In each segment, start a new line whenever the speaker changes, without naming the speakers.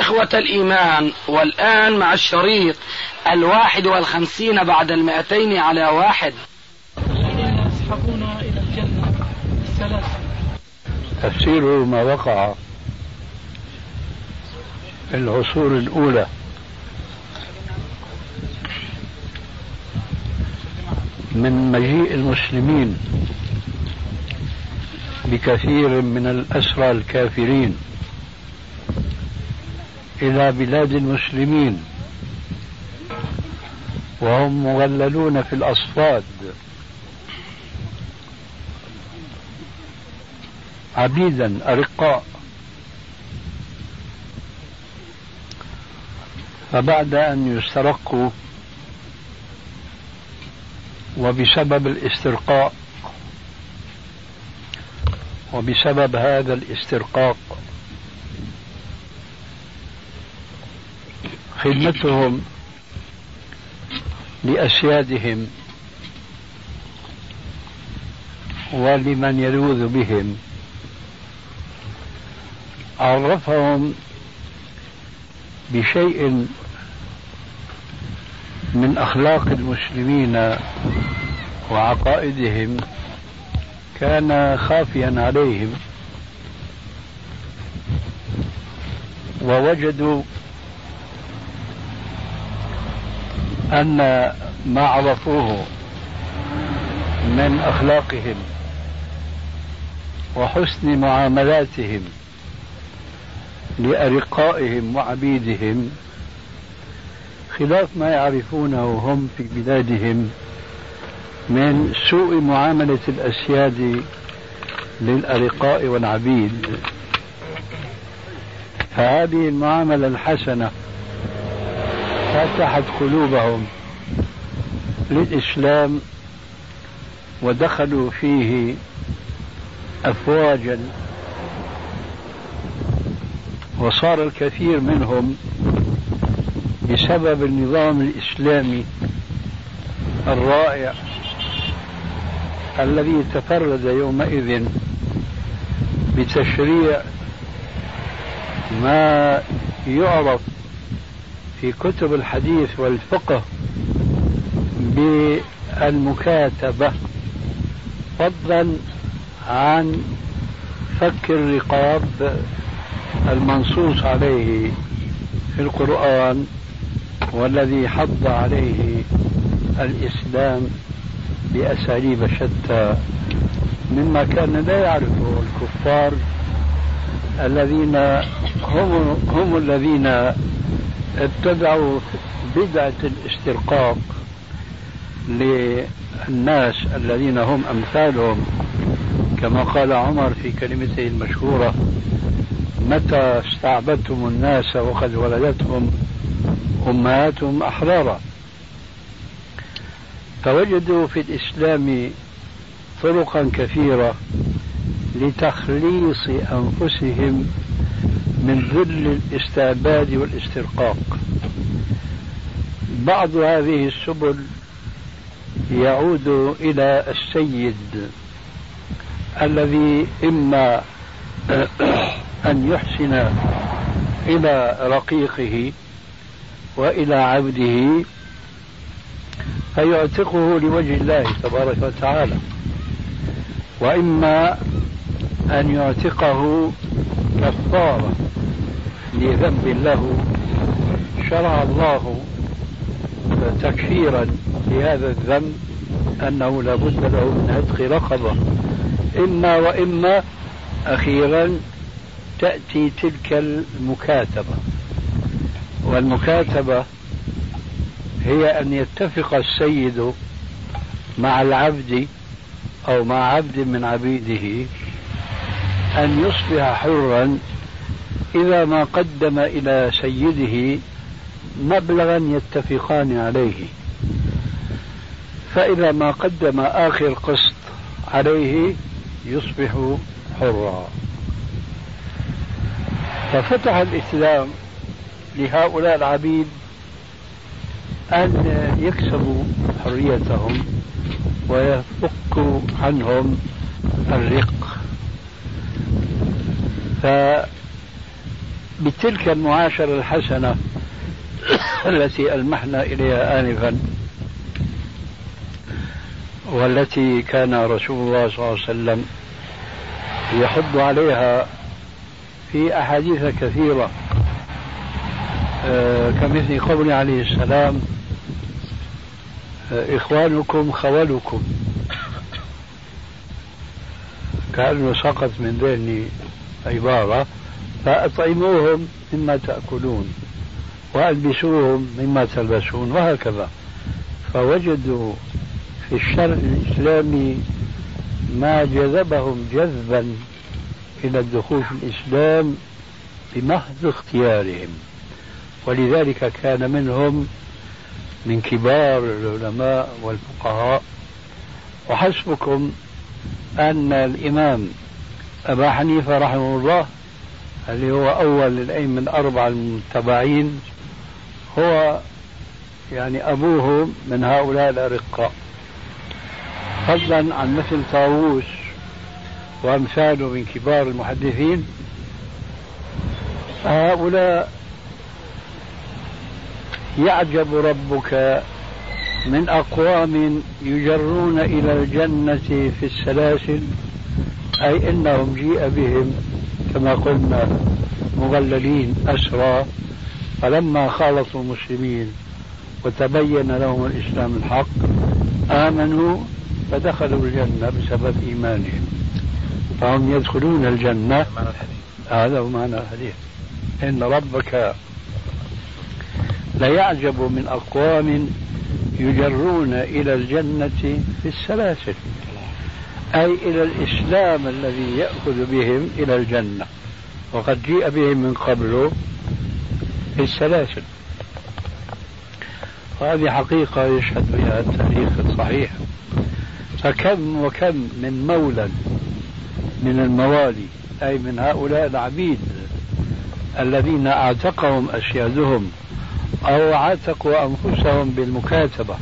إخوة الإيمان والآن مع الشريط الواحد والخمسين بعد المائتين على واحد.
إلى الجنة. الثلاثة.
تفسير ما وقع في العصور الأولى. من مجيء المسلمين بكثير من الأسرى الكافرين. إلى بلاد المسلمين. وهم مغللون في الأصفاد. عبيدا أرقاء. فبعد أن يسترقوا وبسبب الاسترقاء وبسبب هذا الاسترقاق خدمتهم لأسيادهم ولمن يلوذ بهم. عرفهم بشيء من أخلاق المسلمين وعقائدهم كان خافيا عليهم ووجدوا أن ما عرفوه من أخلاقهم وحسن معاملاتهم لأرقائهم وعبيدهم خلاف ما يعرفونه هم في بلادهم من سوء معاملة الأسياد للأرقاء والعبيد. فهذه المعاملة الحسنة فتحت قلوبهم للإسلام ودخلوا فيه أفواجا. وصار الكثير منهم بسبب النظام الإسلامي الرائع الذي تفرد يومئذ بتشريع ما يعرف في كتب الحديث والفقه بالمكاتبة فضلا عن فك الرقاب المنصوص عليه في القرآن والذي حض عليه الإسلام بأساليب شتى مما كان لا يعرفه الكفار الذين هم هم الذين ابتدعوا بدعة الاسترقاق للناس الذين هم أمثالهم. كما قال عمر في كلمته المشهورة متى استعبدتم الناس وقد ولدتهم أمهاتهم أحرارا? فوجدوا في الإسلام طرقا كثيرة لتخليص أنفسهم من ذل الاستعباد والاسترقاق. بعض هذه السبل يعود إلى السيد الذي إما أن يحسن إلى رقيقه وإلى عبده فيعتقه لوجه الله تبارك وتعالى. وإما أن يعتقه كفارة. لذنب له شرع الله تكفيرا لهذا الذنب أنه لا بد له من عتق رقبة. إما وإما أخيرا تأتي تلك المكاتبة. والمكاتبة هي أن يتفق السيد مع العبد أو مع عبد من عبيده أن يصبح حرا إذا ما قدم إلى سيده مبلغا يتفقان عليه. فإذا ما قدم آخر قسط عليه يصبح حرا. ففتح الإسلام لهؤلاء العبيد أن يكسبوا حريتهم ويفك عنهم الرق. فبتلك المعاشرة الحسنة التي ألمحنا إليها آنفا والتي كان رسول الله صلى الله عليه وسلم يحض عليها في أحاديث كثيرة آه، كمثل قوله عليه السلام آه، إخوانكم خولكم كأنه سقط من ذهني عبارة. فأطعموهم مما تأكلون وألبسوهم مما تلبسون وهكذا. فوجدوا في الشرع الإسلامي ما جذبهم جذبا إلى الدخول في الإسلام بمحض اختيارهم ولذلك كان منهم من كبار العلماء والفقهاء. وحسبكم أن الإمام أبا حنيفة رحمه الله اللي هو أول الأئمة الأربعة المتبعين هو يعني أبوه من هؤلاء الأرقاء. فضلا عن مثل طاووس وأمثاله من كبار المحدثين هؤلاء يعجب ربك من أقوام يجرون إلى الجنة في السلاسل أي إنهم جيء بهم. كما قلنا مغللين أسرى فلما خالطوا المسلمين وتبين لهم الإسلام الحق آمنوا فدخلوا الجنة بسبب إيمانهم. فهم يدخلون الجنة. هذا هو معنى الحديث. إن ربك ليعجب من أقوام يجرون إلى الجنة في السلاسل. أي إلى الإسلام الذي يأخذ بهم إلى الجنة. وقد جيء بهم من قبل في السلاسل وهذه حقيقة يشهد بها التاريخ الصحيح. فكم وكم من مولى من الموالي أي من هؤلاء العبيد الذين أعتقهم أسيادهم أو عتقوا أنفسهم بالمكاتبة.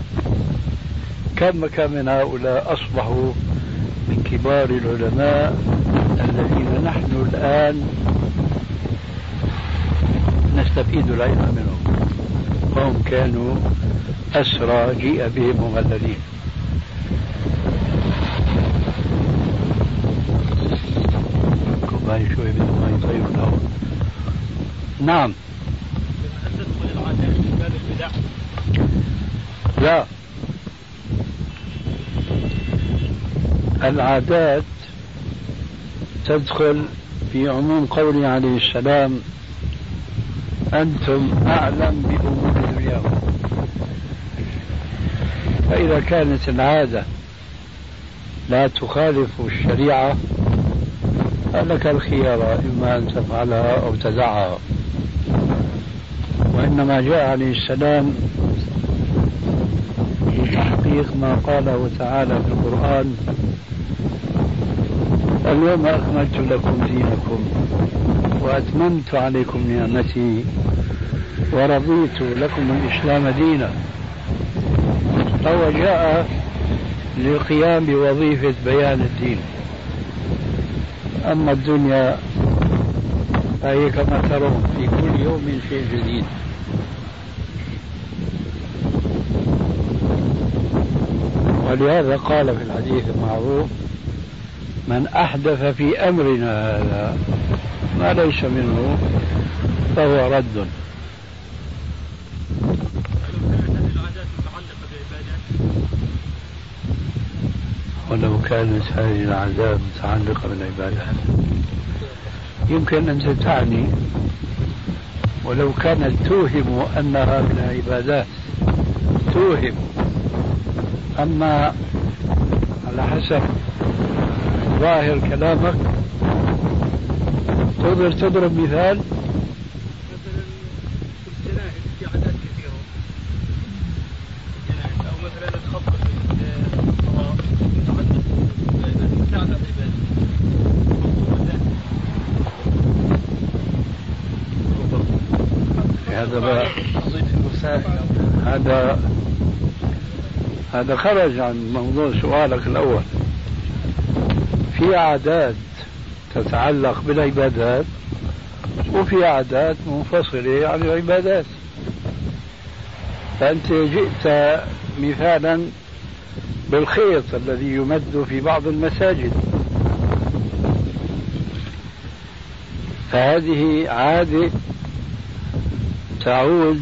كم كم من هؤلاء أصبحوا من كبار العلماء الذين نحن الآن نستفيد العلم منهم. وهم كانوا أسرى جيء بهم مغللين. كوباية شوي بدون ما يطيب الهواء نعم لا. العادات تدخل في عموم قوله عليه السلام أنتم أعلم بأمور دنياكم فإذا كانت العادة لا تخالف الشريعة فلك الخيار إما أن تفعلها أو تدعها وإنما جاء عليه السلام لتحقيق ما قاله تعالى في القرآن اليوم أكملت لكم دينكم وأتممت عليكم نعمتي ورضيت لكم الإسلام دينا. فهو جاء للقيام بوظيفة بيان الدين. أما الدنيا فهي كما ترون في كل يوم شيء جديد. ولهذا قال في الحديث المعروف من أحدث في أمرنا هذا ما ليس منه فهو رد. ولو كانت هذه العادات متعلقة بالعبادات يمكن أن تعني ولو كانت توهم أنها من العبادات توهم. أما على حسب ظاهر كلامك. تقدر تضرب مثال. مثلا في كثيرة مثلا في هذا هذا خرج عن موضوع سؤالك الأول. في عادات تتعلق بالعبادات وفي عادات منفصلة عن العبادات. فأنت جئت مثالا بالخيط الذي يمد في بعض المساجد. فهذه عادة تعود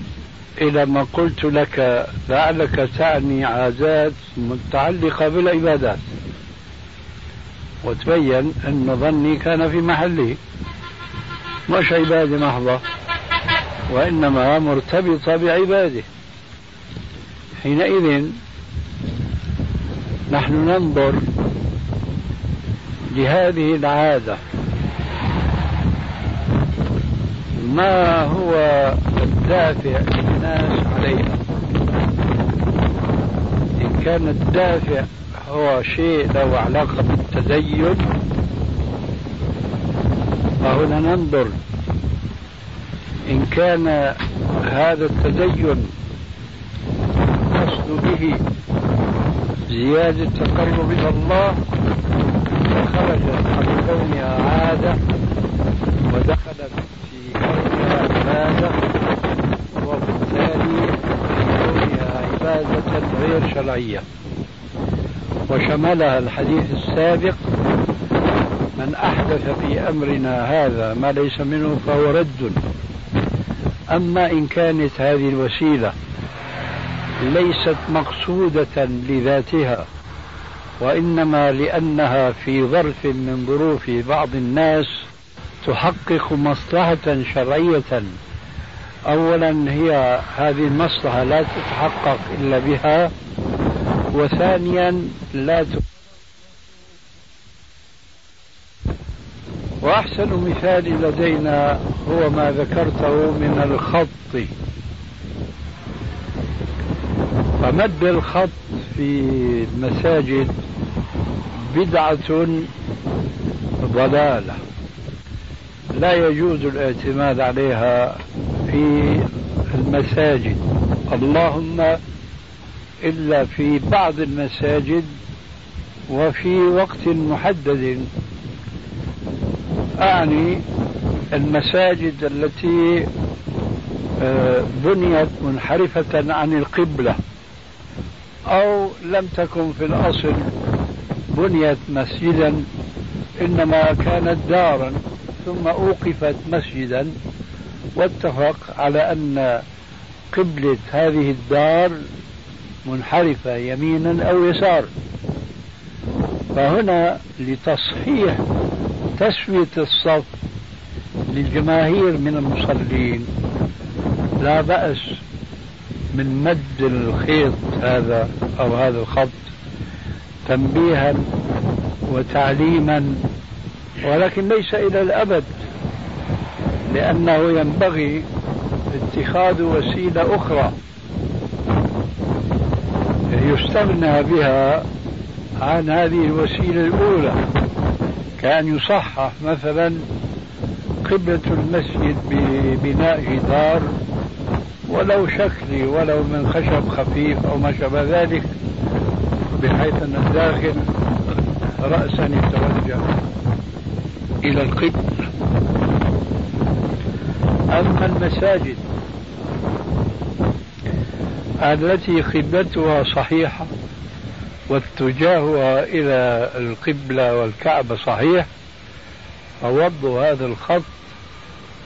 إلى ما قلت لك لعلك تعني عادات متعلقة بالعبادات. وتبين أن ظني كان في محله. مش عبادة محضة وإنما مرتبطة بعباده. حينئذ نحن ننظر لهذه العادة. ما هو الدافع للناس عليها؟ إن كان الدافع هو شيء له علاقة بالتدين فهنا ننظر. إن كان هذا التدين قصد به زيادة التقرب إلى الله فخرجت عن كونها عادة ودخلت في كونها عبادة وبالتالي في كونها عبادة غير شرعية. وشملها الحديث السابق من أحدث في أمرنا هذا ما ليس منه فهو رد. أما إن كانت هذه الوسيلة ليست مقصودة لذاتها وإنما لأنها في ظرف من ظروف بعض الناس تحقق مصلحة شرعية. أولا هي هذه المصلحة لا تتحقق إلا بها وثانيا لا ت... وأحسن مثال لدينا هو ما ذكرته من الخط. فمد الخط في المساجد بدعة ضلالة. لا يجوز الاعتماد عليها في المساجد. اللهم إلا في بعض المساجد وفي وقت محدد. أعني المساجد التي آه، بنيت منحرفة عن القبلة أو لم تكن في الأصل بنيت مسجدا إنما كانت دارا ثم أوقفت مسجدا. واتفق على أن قبلة هذه الدار منحرفة يمينا أو يسار. فهنا لتصحيح تسوية الصف للجماهير من المصلين لا بأس من مد الخيط هذا أو هذا الخط تنبيها وتعليما ولكن ليس إلى الأبد لأنه ينبغي اتخاذ وسيلة أخرى. يستغنى بها عن هذه الوسيلة الأولى كأن يصحح مثلا قبلة المسجد ببناء جدار ولو شكلي ولو من خشب خفيف أو ما شابه ذلك بحيث أن الداخل رأسا يتوجه إلى القبلة. أما المساجد التي قبلتها صحيحة واتجاهها إلى القبلة والكعبة صحيح فوضع هذا الخط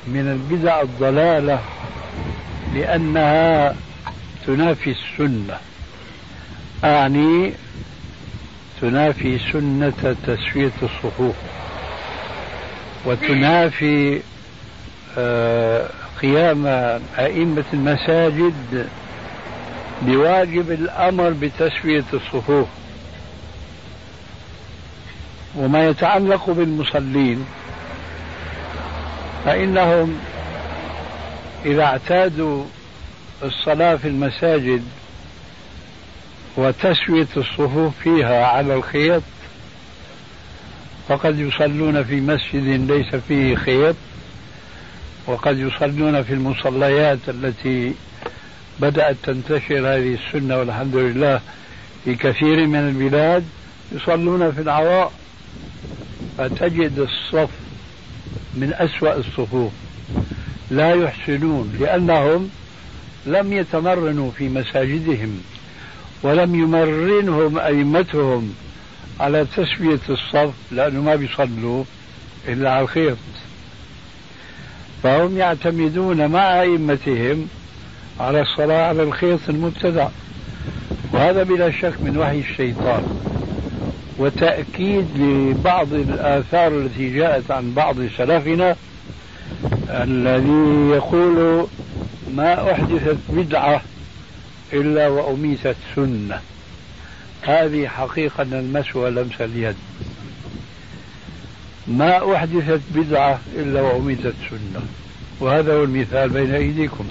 من البدع الضلالة لأنها تنافي السنة. أعني تنافي سنة تسوية الصفوف وتنافي آه، قيام أئمة المساجد بواجب الأمر بتسوية الصفوف. وما يتعلق بالمصلين فإنهم إذا اعتادوا الصلاة في المساجد وتسوية الصفوف فيها على الخيط فقد يصلون في مسجد ليس فيه خيط وقد يصلون في المصليات التي بدأت تنتشر هذه السنة والحمد لله في كثير من البلاد. يصلون في العواء فتجد الصف من أسوأ الصفوف. لا يحسنون لأنهم لم يتمرنوا في مساجدهم ولم يمرنهم أئمتهم على تسوية الصف لأنه ما بيصلوا إلا على الخيط. فهم يعتمدون مع أئمتهم على الصلاة على الخيط المبتدع وهذا بلا شك من وحي الشيطان. وتأكيد لبعض الآثار التي جاءت عن بعض سلفنا الذي يقول ما أحدثت بدعة إلا وأميتت سنة. هذه حقيقة المس ولمس اليد. ما أحدثت بدعة إلا وأميتت سنة. وهذا هو المثال بين أيديكم.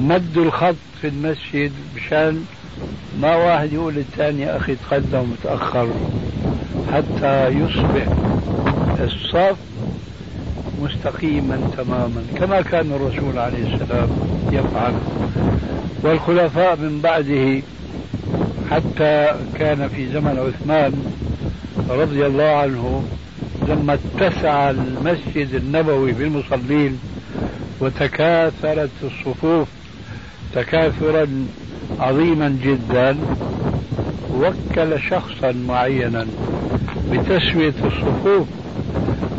مد الخط في المسجد مشان ما واحد يقول للثاني أخي تقدم متأخر حتى يصبح الصف مستقيما تماما. كما كان الرسول عليه السلام يفعل. والخلفاء من بعده حتى كان في زمن عثمان رضي الله عنه لما اتسع المسجد النبوي بالمصلين وتكاثرت الصفوف تكاثرا عظيما جدا وكل شخصا معينا بتسوية الصفوف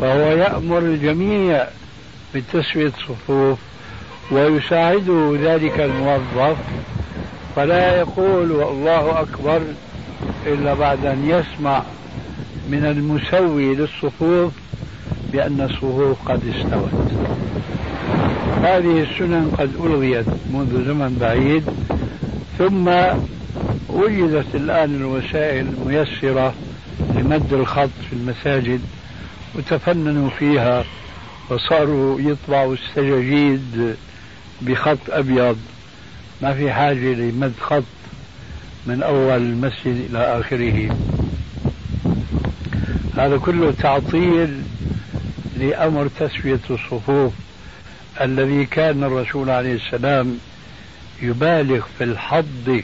فهو يأمر الجميع بتسوية الصفوف ويساعده ذلك الموظف. فلا يقول الله أكبر إلا بعد أن يسمع من المسوي للصفوف بأن الصفوف قد استوت. هذه السنن قد ألغيت منذ زمن بعيد ثم وجدت الآن الوسائل الميسرة لمد الخط في المساجد وتفننوا فيها وصاروا يطبعوا السجاجيد بخط أبيض. ما في حاجة لمد خط من أول المسجد إلى آخره. هذا كله تعطيل لأمر تسوية الصفوف الذي كان الرسول عليه السلام يبالغ في الحض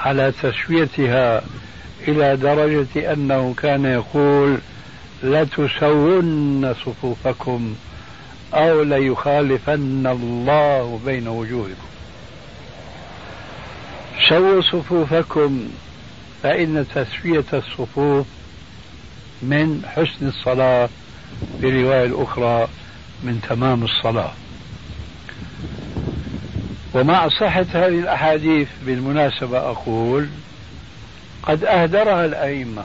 على تسويتها إلى درجة أنه كان يقول لتسون صفوفكم أو ليخالفن الله بين وجوهكم. سووا صفوفكم فإن تسوية الصفوف من حسن الصلاة في رواية الأخرى من تمام الصلاة. ومع صحة هذه الأحاديث بالمناسبة أقول قد أهدرها الأئمة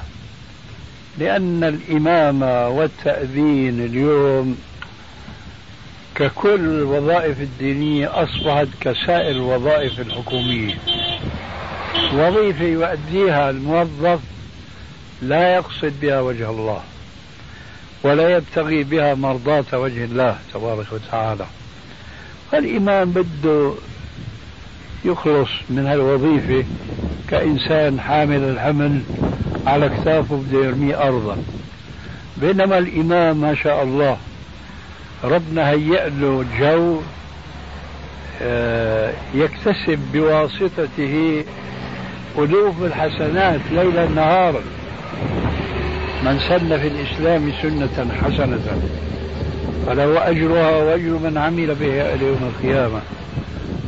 لأن الإمامة والتأذين اليوم ككل الوظائف الدينية أصبحت كسائر الوظائف الحكومية. وظيفة يؤديها الموظف لا يقصد بها وجه الله. ولا يبتغي بها مرضاة وجه الله تبارك وتعالى. فالإمام بده يخلص من هالوظيفة كإنسان حامل الحمل على كتافه بده يرميه أرضا. بينما الإمام ما شاء الله ربنا هيأ له جو آه، يكتسب بواسطته ألوف الحسنات ليلا نهارا. من سن في الإسلام سنة حسنة فله أجرها وأجر من عمل بها إلى يوم القيامة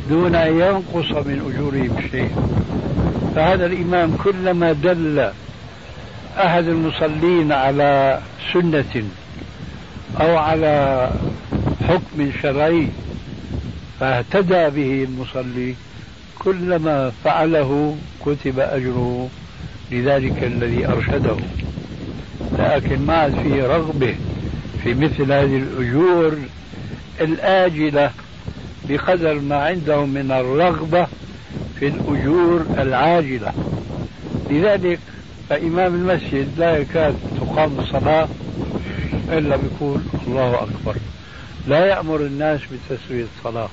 دون أن ينقص من أجورهم شيء فهذا الإمام كلما دل أحد المصلين على سنة أو على حكم شرعي فاهتدى به المصلي كلما فعله كتب أجره لذلك الذي أرشده. لكن ما فيه رغبة في مثل هذه الأجور الآجلة بقدر ما عندهم من الرغبة في الأجور العاجلة. لذلك فإمام المسجد لا يكاد تقام الصلاة إلا بيقول الله أكبر. لا يأمر الناس بتسوية الصلاة.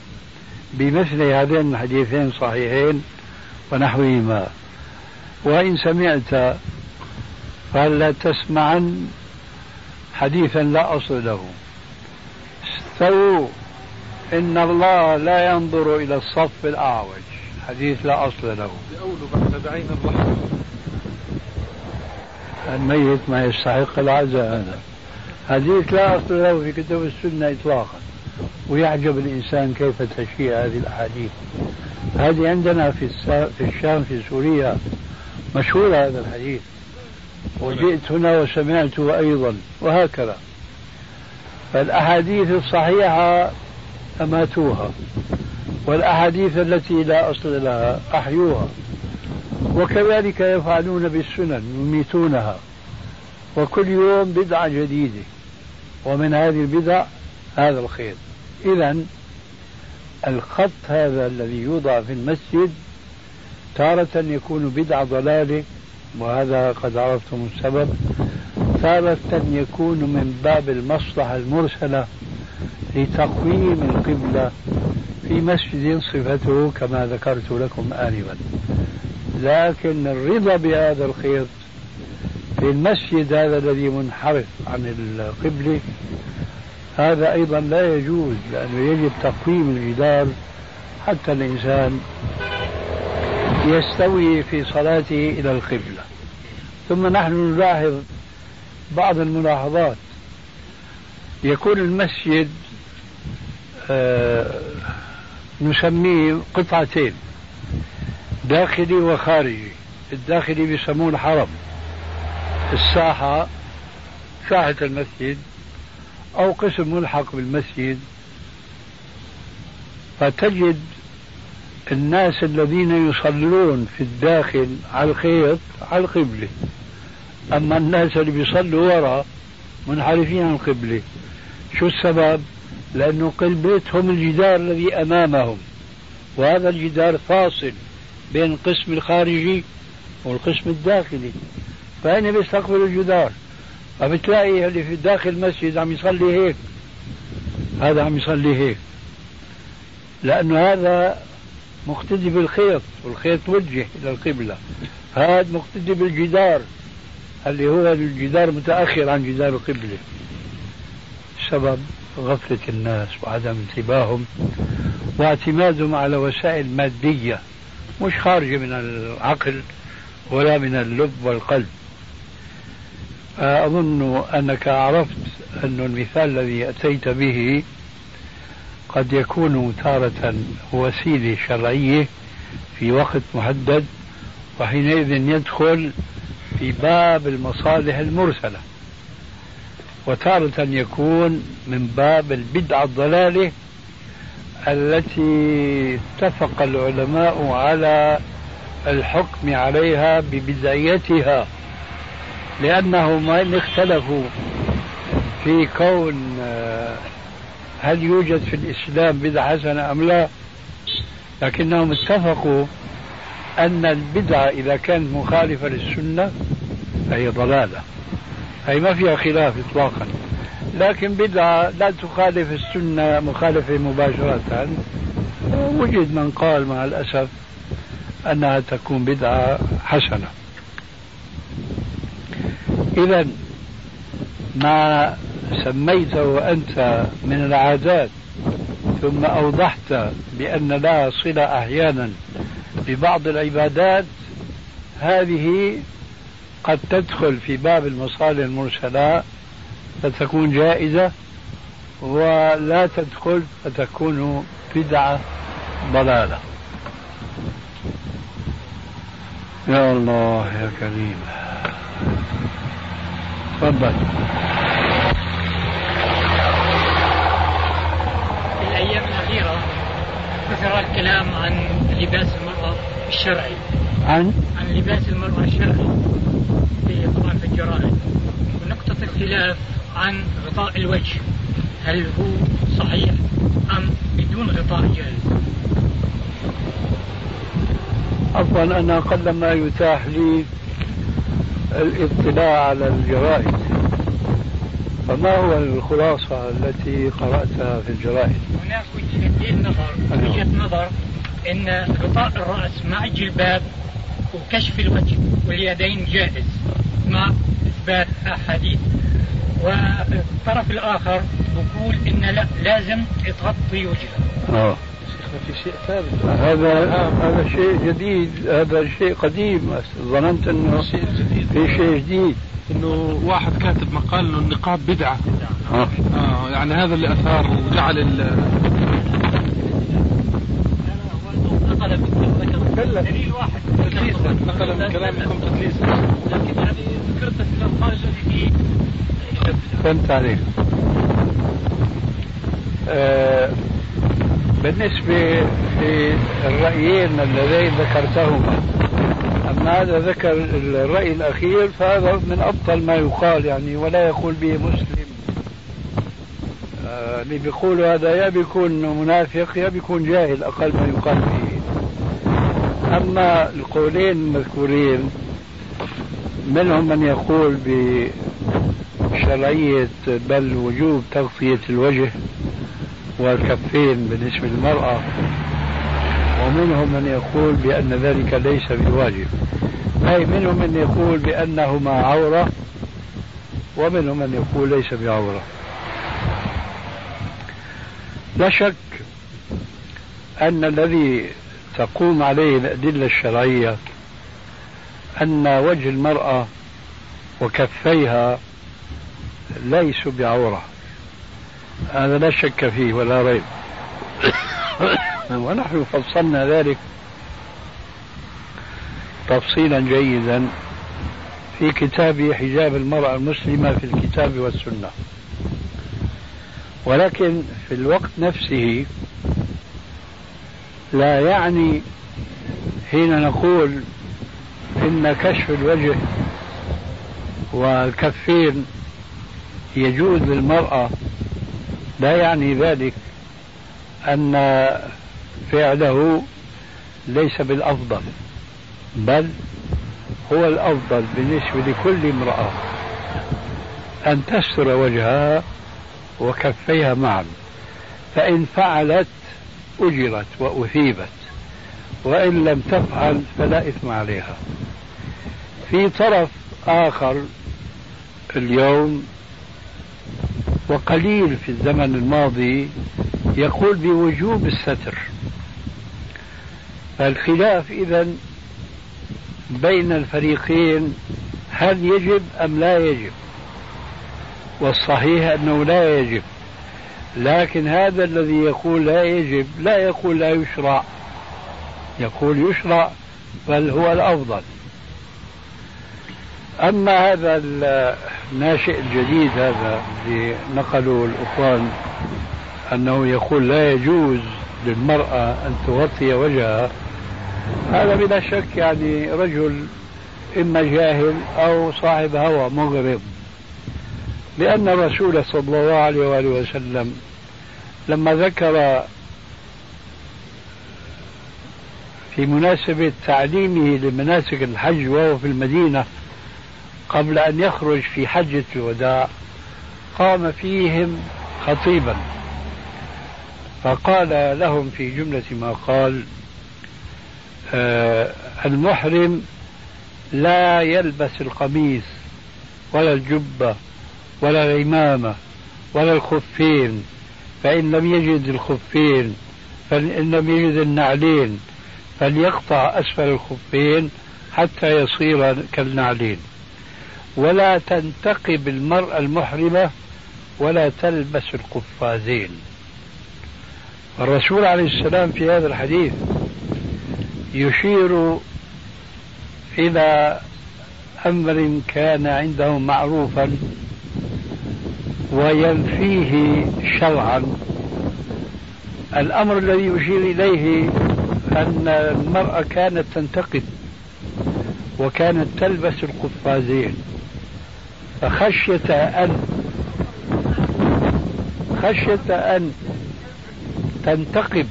بمثل هذين الحديثين صحيحين ونحوهما. وإن سمعت فلا تسمعن حديثا لا أصل له. استووا. إن الله لا ينظر إلى الصف الأعوج. حديث لا أصل له.
بعين الرحمة.
الميت ما يستحق العزاء. هذا حديث لا أصل له في كتب السنة إطلاقا. ويعجب الإنسان كيف تشيع هذه الأحاديث. هذه عندنا في في الشام في سوريا مشهور هذا الحديث. وجئت هنا وسمعته أيضا وهكذا. فالأحاديث الصحيحة أماتوها والأحاديث التي لا أصل لها أحيوها. وكذلك يفعلون بالسنن يميتونها. وكل يوم بدعة جديدة. ومن هذه البدع هذا الخير. إذا الخط هذا الذي يوضع في المسجد تارة يكون بدعة ضلالة وهذا قد عرفتم السبب. تارة يكون من باب المصلحة المرسلة لتقويم القبلة في مسجد صفته كما ذكرت لكم آنفا. لكن الرضا بهذا الخيط في المسجد هذا الذي منحرف عن القبلة هذا أيضا لا يجوز لأنه يجب تقويم الجدار حتى الإنسان يستوي في صلاته إلى القبلة. ثم نحن نلاحظ بعض الملاحظات. يكون المسجد آه نسميه قطعتين داخلي وخارجي. الداخلي بيسموه الحرم. الساحة ساحة المسجد أو قسم ملحق بالمسجد. فتجد الناس الذين يصلون في الداخل على الخيط على القبلة. أما الناس اللي بيصلوا وراء منحرفين عن القبلة. شو السبب؟ لأنه قبلتهم الجدار الذي أمامهم. وهذا الجدار فاصل بين القسم الخارجي والقسم الداخلي. فأين بيستقبل الجدار؟ فبتلاقي اللي في داخل المسجد عم يصلي هيك. هذا عم يصلي هيك. لأنه هذا مقتدي بالخيط والخيط موجه إلى القبلة. هذا مقتدي بالجدار اللي هو الجدار متأخر عن جدار القبلة سبب غفلة الناس وعدم انتباههم واعتمادهم على وسائل مادية مش خارجة من العقل ولا من اللب والقلب. أظن أنك عرفت أن المثال الذي أتيت به قد يكون تارة وسيلة شرعية في وقت محدد وحينئذ يدخل في باب المصالح المرسلة. وتارة يكون من باب البدعة الضلالة التي اتفق العلماء على الحكم عليها ببدعيتها لأنهم إن اختلفوا في كون هل يوجد في الإسلام بدعة حسنة أم لا؟ لكنهم اتفقوا أن البدعة إذا كانت مخالفة للسنة فهي ضلالة. هي ما فيها خلاف إطلاقا. لكن بدعة لا تخالف السنة مخالفة مباشرة. وجد من قال مع الأسف أنها تكون بدعة حسنة. إذا ما سميته أنت من العادات ثم أوضحت بأن لها صلة أحيانا ببعض العبادات. هذه قد تدخل في باب المصالح المرسلة فتكون جائزة ولا تدخل فتكون بدعة ضلالة. يا الله يا كريم. تفضل.
في الأيام الأخيرة كثر الكلام عن لباس المرأة الشرعي.
عن؟
عن لباس المرأة الشرعي في طبعا في الجرائد. ونقطة اختلاف عن غطاء الوجه. هل هو صحيح أم بدون غطاء جائز؟
عفوا أنا قل ما يتاح لي الاطلاع على الجرائد. فما هو الخلاصة التي قرأتها في الجرائد؟
هناك وجهتين نظر. وجهة نظر أن غطاء الرأس مع الجلباب وكشف الوجه واليدين جائز مع إثبات أحاديث. والطرف الآخر بقول إن لا لازم تغطي وجهها
في شيء ثابت.
هذا هذا شيء جديد هذا شيء قديم. ظننت إنه
شيء جديد.
في شيء جديد.
إنه واحد كاتب مقال إنه النقاب بدعة.
آه.
آه يعني هذا اللي أثار وجعل ال
نقل من دليل واحد.
نقل من كلامكم تدليسا
لكن يعني ذكرت القائل الذي فيه.
فهمت عليك. آه بالنسبة للرأيين اللذين ذكرتهما أما هذا ذكر الرأي الأخير فهذا من أبطل ما يقال يعني ولا يقول به مسلم. آه، اللي بيقول هذا يا بيكون منافق يا بيكون جاهل أقل ما يقال به. أما القولين المذكورين منهم من يقول بشرعية بل وجوب تغطية الوجه. والكفين بالنسبة للمرأة ومنهم من يقول بأن ذلك ليس بواجب. أي منهم من يقول بأنهما عورة ومنهم من يقول ليس بعورة. لا شك أن الذي تقوم عليه الأدلة الشرعية أن وجه المرأة وكفيها ليسوا بعورة. هذا لا شك فيه ولا ريب. ونحن فصلنا ذلك تفصيلا جيدا في كتاب حجاب المرأة المسلمة في الكتاب والسنة. ولكن في الوقت نفسه لا يعني حين نقول إن كشف الوجه والكفين يجوز للمرأة لا يعني ذلك أن فعله ليس بالأفضل بل هو الأفضل بالنسبة لكل امرأة. أن تستر وجهها وكفيها معا فإن فعلت أجرت وأثيبت وإن لم تفعل فلا إثم عليها. في طرف آخر اليوم وقليل في الزمن الماضي يقول بوجوب الستر. فالخلاف إذا بين الفريقين هل يجب أم لا يجب؟ والصحيح أنه لا يجب لكن هذا الذي يقول لا يجب لا يقول لا يشرع. يقول يشرع بل هو الأفضل. أما هذا الناشئ الجديد هذا اللي نقلوا الأخوان أنه يقول لا يجوز للمرأة أن تغطي وجهها هذا بلا شك يعني رجل إما جاهل أو صاحب هوى مغرض. لأن الرسول صلى الله عليه وآله وسلم لما ذكر في مناسبة تعليمه لمناسك الحج وهو في المدينة قبل أن يخرج في حجة الوداع قام فيهم خطيبا. فقال لهم في جملة ما قال آه المحرم لا يلبس القميص ولا الجبة ولا العمامة ولا الخفين فإن لم يجد الخفين فإن لم يجد النعلين فليقطع أسفل الخفين حتى يصير كالنعلين. ولا تنتقب المرأة المحرمة ولا تلبس القفازين. الرسول عليه السلام في هذا الحديث يشير إلى أمر كان عنده معروفا وينفيه شرعا. الأمر الذي يشير إليه أن المرأة كانت تنتقد وكانت تلبس القفازين. فخشية أن خشية أن تنتقب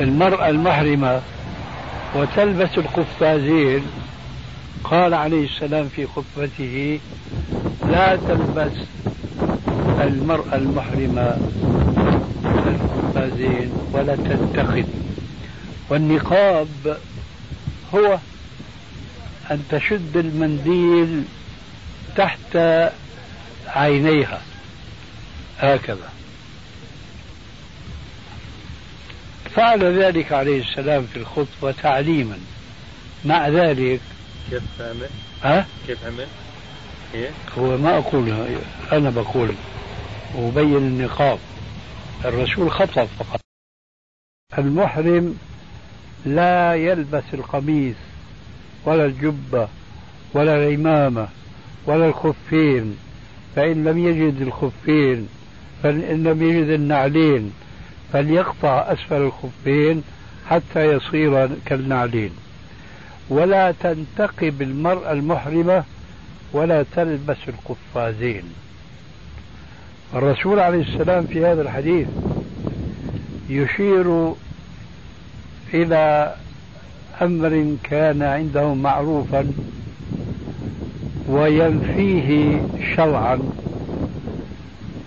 المرأة المحرمة وتلبس القفازين. قال عليه السلام في خطبته لا تلبس المرأة المحرمة القفازين ولا تنتقب. والنقاب هو أن تشد المنديل تحت عينيها هكذا فعل ذلك عليه السلام في الخطبة تعليما مع ذلك
كيف عمل؟
ها؟
كيف عمل؟ إيه؟
هو ما أقول أنا بقول أبين النقاب الرسول خطب فقط المحرم لا يلبس القميص ولا الجبة ولا العمامة ولا الخفين فإن لم يجد الخفين فإن لم يجد النعلين فليقطع أسفل الخفين حتى يصير كالنعلين. ولا تنتقب المرأة المحرمة ولا تلبس القفازين. الرسول عليه السلام في هذا الحديث يشير إلى أمر كان عنده معروفا وينفيه شرعا.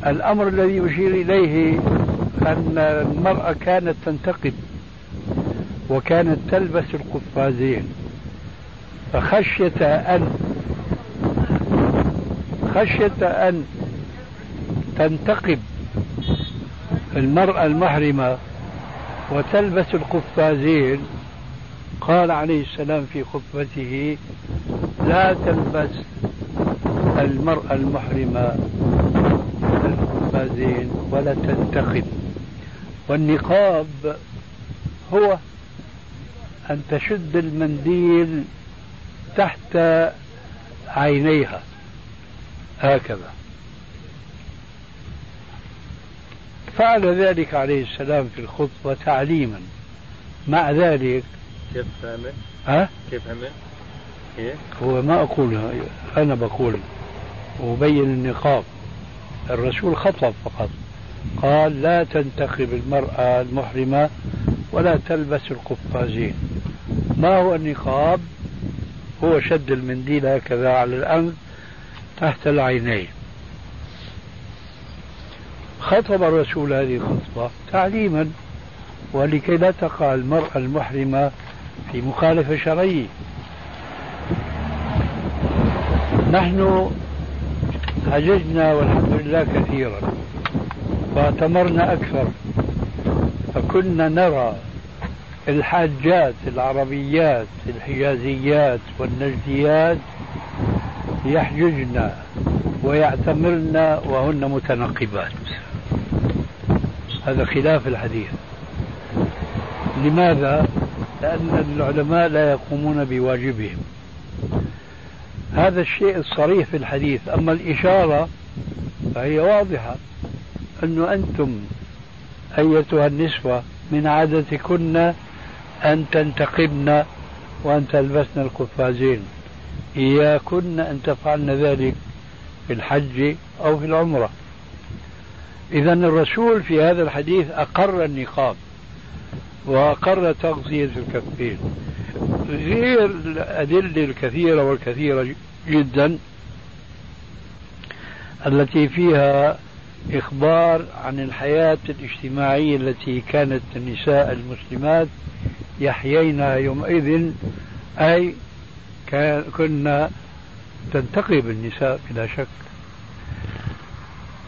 الأمر الذي يشير إليه أن المرأة كانت تنتقب وكانت تلبس القفازين. فخشية أن خشية أن تنتقب المرأة المحرمة وتلبس القفازين قال عليه السلام في خطبته لا تلبس المرأة المحرمة القفازين ولا تنتقب والنقاب هو أن تشد المنديل تحت عينيها هكذا فعل ذلك عليه السلام في الخطبة تعليما مع ذلك
كيف عمل؟
ها؟
كيف عمل؟ إيه؟
هو ما أقول أنا بقول أبين النقاب. الرسول خطب فقط. قال لا تنتخب المرأة المحرمة ولا تلبس القفازين. ما هو النقاب؟ هو شد المنديل هكذا على الأنف تحت العينين. خطب الرسول هذه الخطبة تعليما ولكي لا تقع المرأة المحرمة في مخالفة شرعية. نحن حججنا والحمد لله كثيرا واعتمرنا أكثر فكنا نرى الحاجات العربيات الحجازيات والنجديات يحججن ويعتمرن وهن متنقبات. هذا خلاف الحديث. لماذا؟ لأن العلماء لا يقومون بواجبهم. هذا الشيء الصريح في الحديث أما الإشارة فهي واضحة. أنه أنتم أيتها النسوة من عادتكن أن تنتقبن وأن تلبسن القفازين. إياكن أن تفعلن ذلك في الحج أو في العمرة. إذا الرسول في هذا الحديث أقر النقاب وأقر تغطية الكفين. غير الأدلة الكثيرة والكثيرة جدا التي فيها إخبار عن الحياة الاجتماعية التي كانت النساء المسلمات يحيينها يومئذ أي كنا تنتقب النساء بلا شك.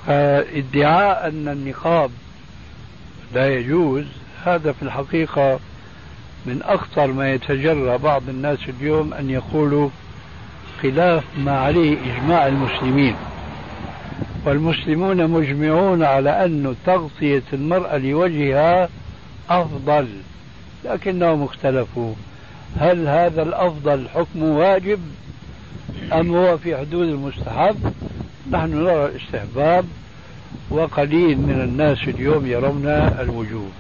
ادعاء أن النقاب لا يجوز هذا في الحقيقة من أخطر ما يتجرى بعض الناس اليوم أن يقولوا خلاف ما عليه إجماع المسلمين. والمسلمون مجمعون على أن تغطية المرأة لوجهها أفضل لكنهم اختلفوا. هل هذا الأفضل حكم واجب أم هو في حدود المستحب؟ نحن نرى الاستحباب وقليل من الناس اليوم يرون الوجوب.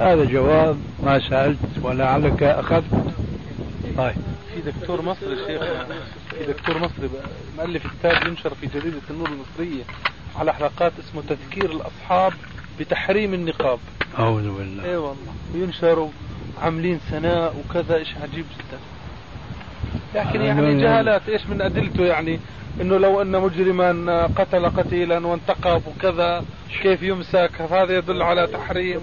هذا جواب ما سألت ولعلك أخذت.
طيب. دكتور مصري شيخ في دكتور مصري مؤلف كتاب ينشر في جريدة النور المصرية على حلقات اسمه تذكير الأصحاب بتحريم النقاب.
أعوذ بالله.
اي والله. وينشروا عاملين سناء وكذا إيش عجيب جدا. لكن يعني جهالات إيش من أدلته يعني؟ إنه لو أن مجرما قتل قتيلا وانتقب وكذا كيف يمسك؟ هذا يدل على تحريم.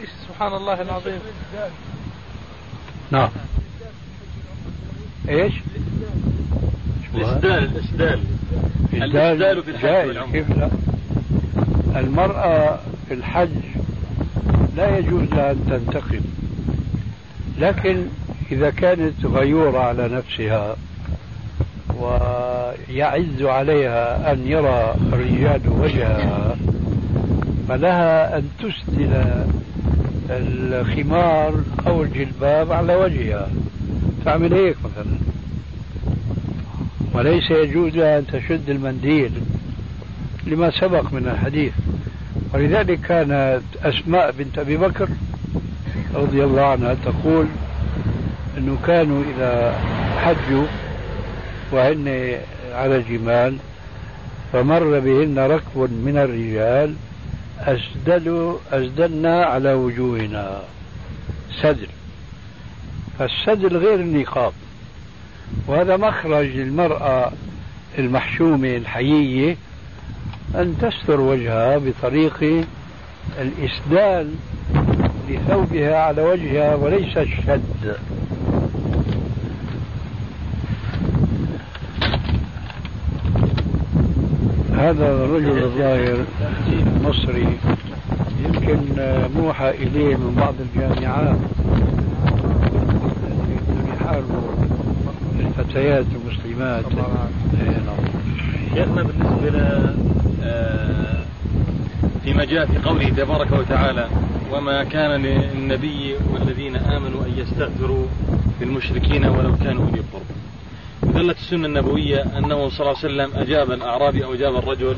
إيش سبحان الله العظيم.
نعم. إيش؟
الإسدال الإسدال.
الإسدال في الحج كيف لا؟ المرأة في الحج لا يجوز لها أن تنتقم لكن إذا كانت غيورة على نفسها ويعز عليها أن يرى الرجال وجهها فلها أن تسدل الخمار أو الجلباب على وجهها. تعمل هيك مثلا؟ وليس يجوز لها أن تشد المنديل لما سبق من الحديث. ولذلك كانت أسماء بنت أبي بكر رضي الله عنها تقول أنه كانوا إذا حجوا وهن على جمال فمر بهن ركب من الرجال أسدلوا أسدلنا على وجوهنا. سدل فالسدل غير النقاب. وهذا مخرج للمرأة المحشومة الحيية أن تستر وجهها بطريق الإسدال لثوبها على وجهها وليس الشد هذا الرجل الظاهر مصري يمكن موحى إليه من بعض الجامعات. الفتيات المسلمات
شيخنا بالنسبة ل آه، فيما جاء في قوله تبارك وتعالى وما كان للنبي والذين آمنوا أن يستغفروا للمشركين ولو كانوا أولي القربى دلت السنة النبوية أنه صلى الله عليه وسلم أجاب الأعرابي أو أجاب الرجل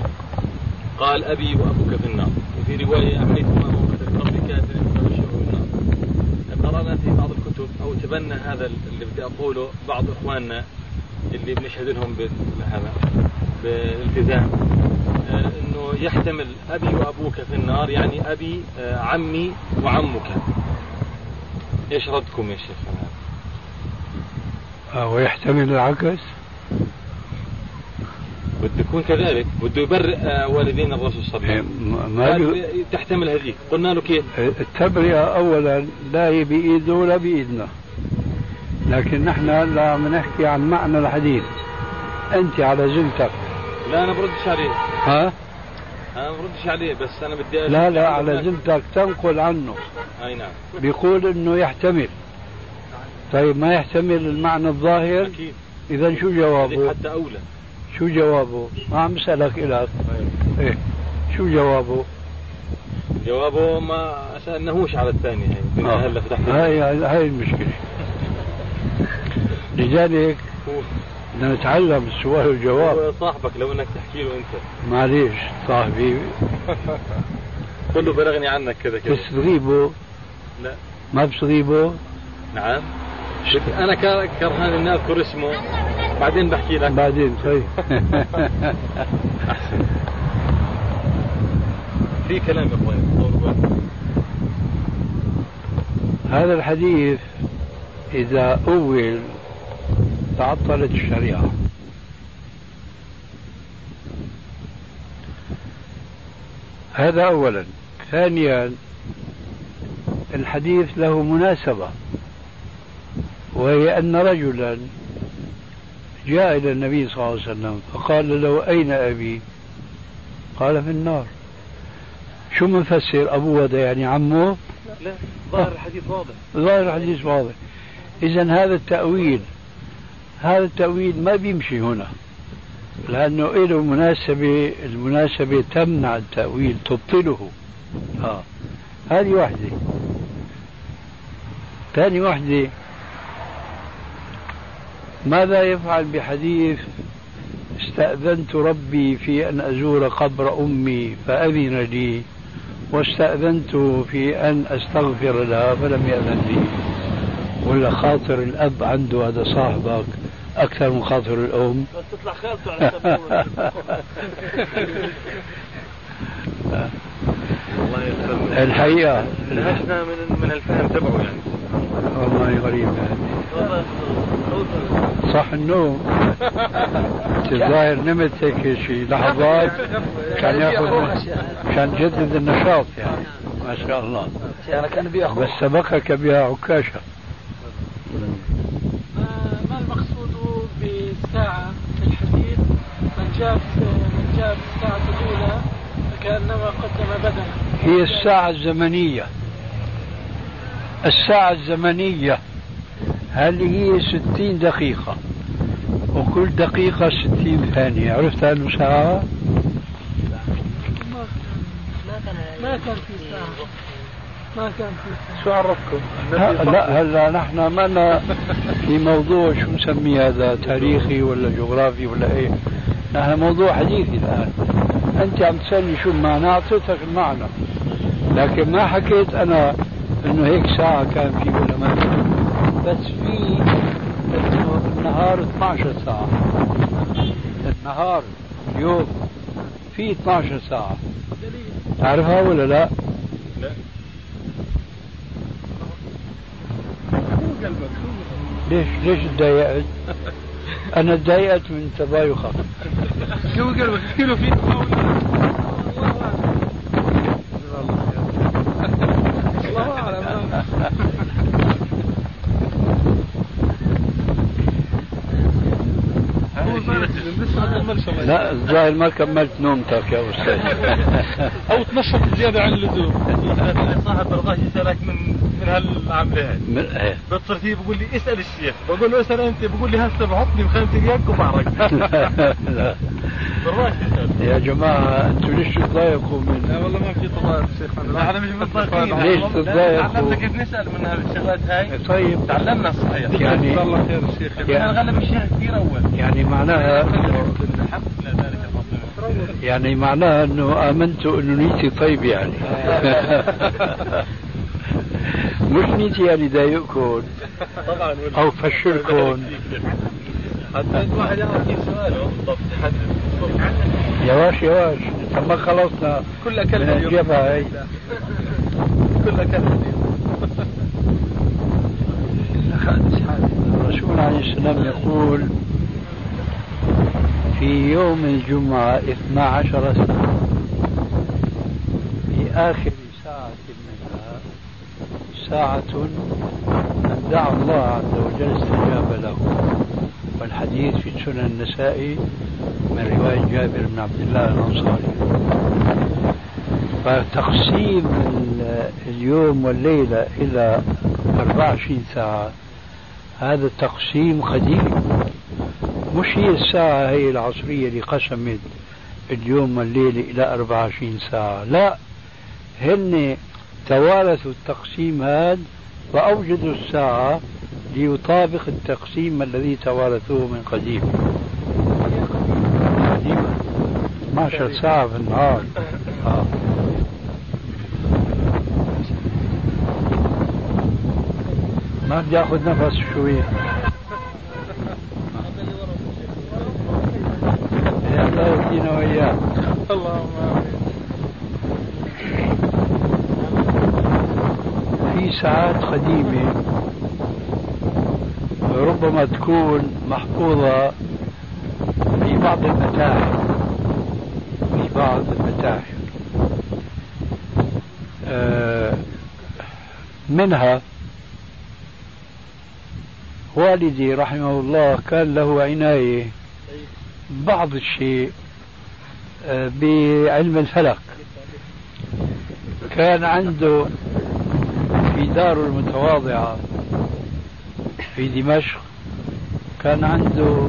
قال أبي وأبوك في النار. وفي رواية أمنيتما الكتب أو تبنى هذا اللي بدي أقوله بعض إخواننا اللي بنشهد لهم بهذا بالالتزام. آه، إنه يحتمل أبي وأبوك في النار يعني أبي آه، عمي وعمك. إيش ردكم يا شيخ؟
ويحتمل العكس.
بده يكون كذلك. بده يبرئ آه، والدين الرسول صلى الله عليه وسلم. ما تحتمل هذيك قلنا له كيف؟
التبرئة أولا لا هي بإيده ولا بإيدنا. لكن نحن لا بنحكي عن معنى الحديث. أنت على زوجتك
لا أنا بردش عليه.
ها؟
أنا بردش عليه بس أنا بدي
لا لا على زوجتك تنقل عنه.
أي نعم.
بيقول إنه يحتمل. طيب ما يحتمل المعنى الظاهر؟
أكيد.
إذا شو جوابه؟
حتى أولى.
شو جوابه؟ ما عم بسألك إلك إيه. شو جوابه؟
جوابه ما سألناهوش على الثاني هي. آه. هلا فتحت
هاي هاي المشكلة. لذلك بدنا نتعلم السؤال والجواب.
هو صاحبك لو إنك تحكي له أنت.
معليش صاحبي.
كله بلغني عنك كذا كذا
تغيبه
لا.
ما بتغيبه
نعم. أنا كرهان إني أذكر اسمه. بعدين بحكي لك.
بعدين طيب.
احسن في كلام يا اخوان
هذا الحديث إذا أول تعطلت الشريعة. هذا اولا. ثانيا الحديث له مناسبة وهي أن رجلا جاء إلى النبي صلى الله عليه وسلم فقال له أين أبي؟ قال في النار. شو منفسر؟ أبوه هذا يعني عمه؟
لا ظاهر الحديث واضح.
ظاهر الحديث واضح. إذا هذا التأويل هذا التأويل ما بيمشي هنا لأنه له مناسبة المناسبة تمنع التأويل تبطله. آه. هذه واحدة ثاني واحدة ماذا يفعل بحديث استأذنت ربي في أن أزور قبر أمي فأذن لي واستأذنت في أن أستغفر لها فلم يأذن لي؟ ولا خاطر الأب عنده هذا صاحبك. أكثر من خاطر الأم.
بس تطلع خالته على الله يسلمك.
الحقيقة.
نهشنا من من الفهم تبعه يعني.
والله غريب هذه صح النوم الظاهر نمت هيك شي لحظات كان يأخذ كان جدد النشاط يعني ما شاء الله.
بياخذ
بس سبقك بها عكاشة.
الساعة في الحديث من جاء من جاء في
الساعة الأولى فكأنما قدم بدنه
هي الساعة الزمنية. الساعة الزمنية. هل هي ستين دقيقة؟ وكل دقيقة ستين ثانية. عرفت أنه ساعة؟
ما كان في ساعة. ما كان في شو عرفكم؟
لا هلا نحن ما في موضوع شو نسميه هذا تاريخي ولا جغرافي ولا إيه. نحن موضوع حديثي الآن. أنت عم تسألني شو المعنى أعطيتك المعنى. لكن ما حكيت أنا إنه هيك ساعة كان في ولا ما في بس في إنه النهار 12 ساعة. النهار اليوم في 12 ساعة. تعرفها ولا لا؟ لا؟ ليش ليش تضايقت؟ أنا تضايقت من تبايخك
شو قلبك؟ كيلو في الله
لا الظاهر ما كملت نومتك يا أستاذ.
أو تنشط زيادة عن اللزوم.
صاحب برضاش يسالك من من هالعمله هاي إيه. بتصير فيه بقول لي اسأل الشيخ. بقول له اسأل أنت بقول لي هسه بحطني بخمس دقائق وبعرق.
يا جماعة أنتم ليش تضايقوا من
لا والله ما في تضايق شيخ.
إحنا مش متضايقين
ليش تضايقوا؟
تعلمنا كيف نسأل من هالشغلات هاي.
طيب.
تعلمنا صحيح
يعني
الله خير الشيخ
يعني غلب الشيخ كثير أول.
يعني معناها يعني معناها إنه امنتوا إنه نيتي طيب يعني. مش نيتي يعني ضايقكم طبعا. أو فشلكم.
حتى الواحد يعرف كيف سؤاله بالضبط يحدد.
يواش يواش. ما خلصنا.
كلها كلمة
الجبهة هي
كلها كلمة
الرسول عليه السلام يقول في يوم الجمعة 12 ساعة في آخر ساعة منها ساعة من دعا الله عز وجل استجاب له. والحديث في سنن النسائي من رواية جابر بن عبد الله الأنصاري. فتقسيم اليوم والليلة إلى 24 ساعة. هذا التقسيم قديم. مش هي الساعة هي العصرية اللي قسمت اليوم والليلة إلى 24 ساعة. لا هن توارثوا التقسيم هذا وأوجدوا الساعة ليطابق التقسيم الذي توارثوه من قديم. قديما 12 ساعة في النهار. آه. ما بدي آخذ نفس شوي يا الله يهدينا وإياه
اللهم
في ساعات قديمة ربما تكون محفوظة في بعض المتاحف. في بعض المتاحف. آه، منها والدي رحمه الله كان له عناية. بعض الشيء بعلم الفلك كان عنده في داره المتواضعة في دمشق كان عنده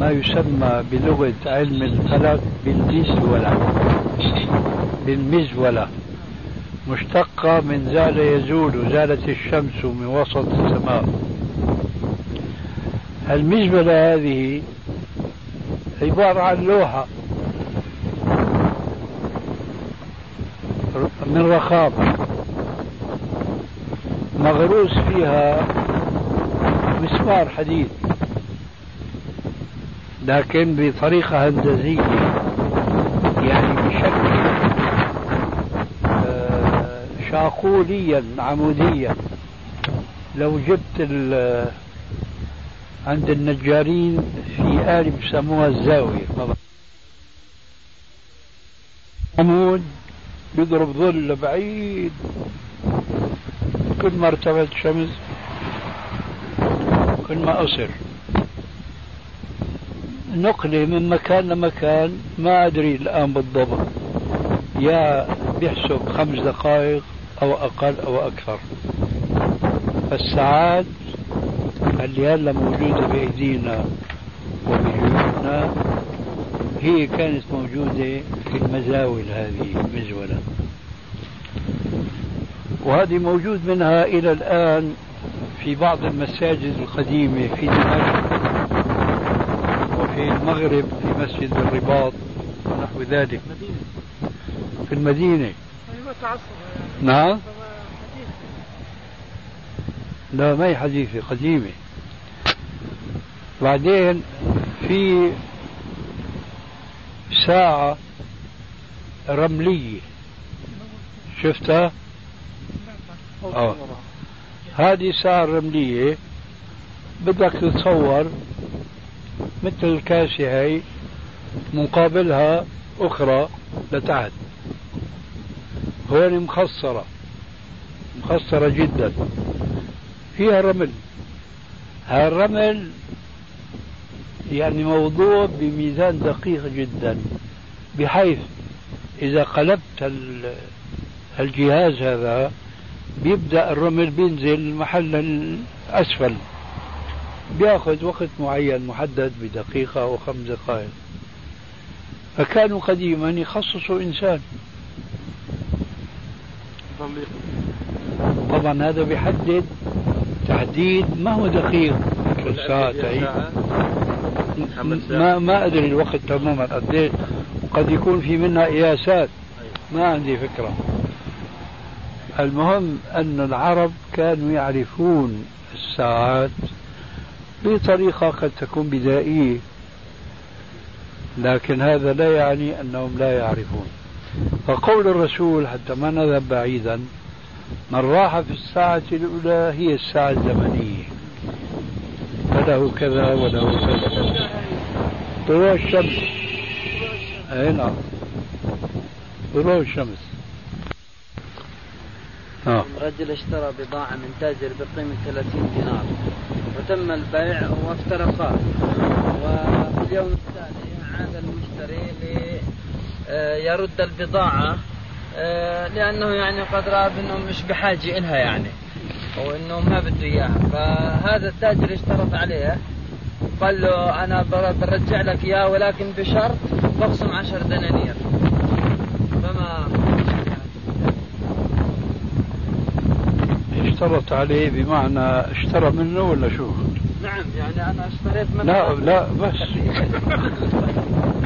ما يسمى بلغة علم الفلك بالمزولة. بالمزولة. مشتقة من زال يزول زالت الشمس من وسط السماء. المزبلة هذه عبارة عن لوحة. من رخام مغروس فيها مسمار حديد. لكن بطريقة هندسية يعني بشكل آه، شاقوليا عموديا. لو جبت عند النجارين في آلة بسموها الزاوية. عمود يضرب ظل بعيد. كل ما ارتفعت الشمس كل ما أصر نقلة من مكان لمكان ما أدري الآن بالضبط. يا بيحسب خمس دقائق أو أقل أو أكثر. فالساعات اللي هلا موجودة بأيدينا وبجيوبنا هي كانت موجودة في المزاول هذه المزولة. وهذه موجود منها إلى الآن في بعض المساجد القديمة في دمشق وفي المغرب في مسجد الرباط ونحو ذلك. في المدينة. نعم. لا ما هي حديثة قديمة. بعدين في ساعة رملية. شفتها؟ آه. هذه الساعة الرملية بدك تتصور مثل الكاسة هي مقابلها أخرى لتحت. هون مخصرة. مخصرة جدا. فيها رمل. هالرمل يعني موضوع بميزان دقيق جدا. بحيث إذا قلبت الجهاز هذا بيبدأ الرمل بينزل محل الأسفل. بيأخذ وقت معين محدد بدقيقة أو خمس دقائق. فكانوا قديما يخصصوا إنسان. طبعا هذا بيحدد تحديد ما هو دقيق. ساعة ما ما أدري الوقت تماما قد قد يكون في منها قياسات ما عندي فكرة. المهم أن العرب كانوا يعرفون الساعات بطريقة قد تكون بدائية. لكن هذا لا يعني أنهم لا يعرفون. فقول الرسول حتى ما نذهب بعيدا من راح في الساعة الأولى هي الساعة الزمنية. فله كذا وله كذا. طلوع الشمس. أي نعم. طلوع الشمس
آه. رجل اشترى بضاعة من تاجر بقيمة 30 دينار. وتم البيع وافترقا وفي اليوم التالي عاد المشتري ليرد البضاعة آه، لأنه يعني قد رأى بأنه مش بحاجة إلها يعني وإنه ما بده إياها. فهذا التاجر اشترط عليه قال له أنا برجع لك إياه ولكن بشرط بقسم عشر دنانير. فما
اشترط عليه بمعنى اشترى منه ولا شو؟
نعم يعني أنا اشتريت منه.
لا لا بس.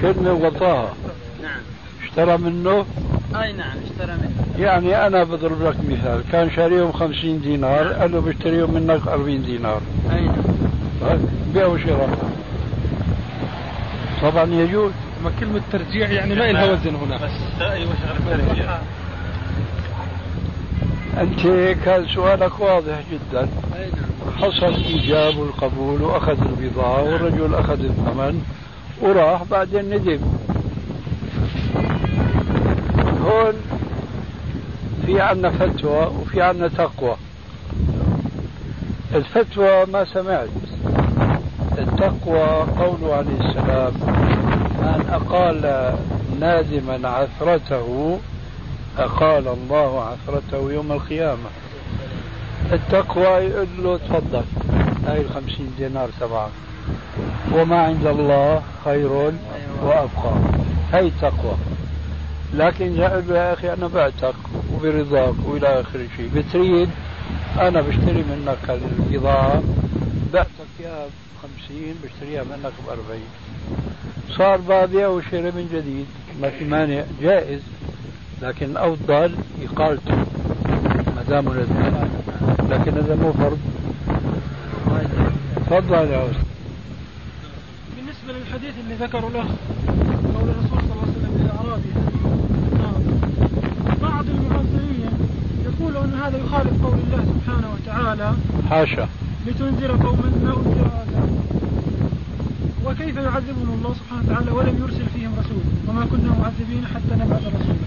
كلمة وغطاها
نعم.
اشترى منه؟
أي نعم اشترى منه.
يعني أنا بضرب لك مثال. كان شاريهم 50 دينار قال له بشتريهم منك 40 دينار.
أي نعم.
طيب، بيع وشراء طبعا يجوز.
ما كلمة ترجيع يعني ما لها وزن هنا بس
أيوه شغل الترجيع
أنت كان سؤالك واضح جدا. حصل إيجاب القبول وأخذ البضاعة والرجل أخذ الثمن وراح بعدين ندم. هون في عنا فتوى وفي عنا تقوى. الفتوى ما سمعت. التقوى قوله عليه السلام من أقال نادما عثرته أقال الله عثرته يوم القيامة. التقوى يقول له تفضل. هاي الخمسين دينار تبعك وما عند الله خير وأبقى. هاي التقوى لكن له يا أخي أنا بعتك وبرضاك وإلى آخر شيء. بتريد؟ أنا بشتري منك البضاعة. بعتك إياها بخمسين بشتريها منك بأربعين. صار بابيع وشري من جديد. ما في مانع. جائز. لكن الأفضل إقالته ما دام لكن هذا مو فرض. تفضل يا أستاذ.
بالنسبة للحديث اللي ذكره له قول الرسول صلى الله عليه وسلم للأعرابي بعض المعاصرين يقول أن هذا يخالف قول الله سبحانه وتعالى.
حاشا.
لتنذر قوما ما أنذر. وكيف يعذبهم الله سبحانه وتعالى ولم يرسل فيهم رسول؟ وما كنا معذبين حتى نبعث رسولا.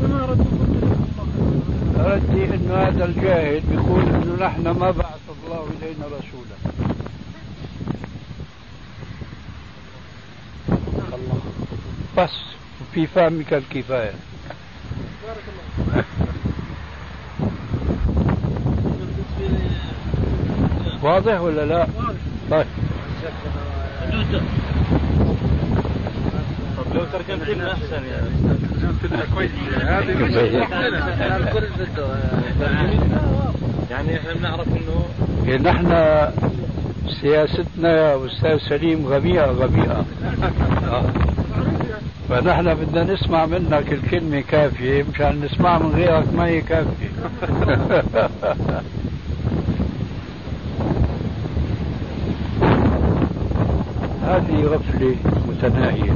فما ردكم الله؟
ردي انه هذا الجاهل بيقول إنه نحن ما بعث الله إلينا رسولا. الله بس في فهمك الكفاية. بارك الله واضح ولا لا؟ واضح. طيب.
طب لو ترجمت لنا احسن يا
كويس هذه
الكل بده
يعني إحنا بنعرف انه
يعني نحن سياستنا يا أستاذ سليم غبيئه غبيئه. فنحن بدنا نسمع منك الكلمة كافية مشان نسمع من غيرك ما هي كافية هذه غفلة متناهية.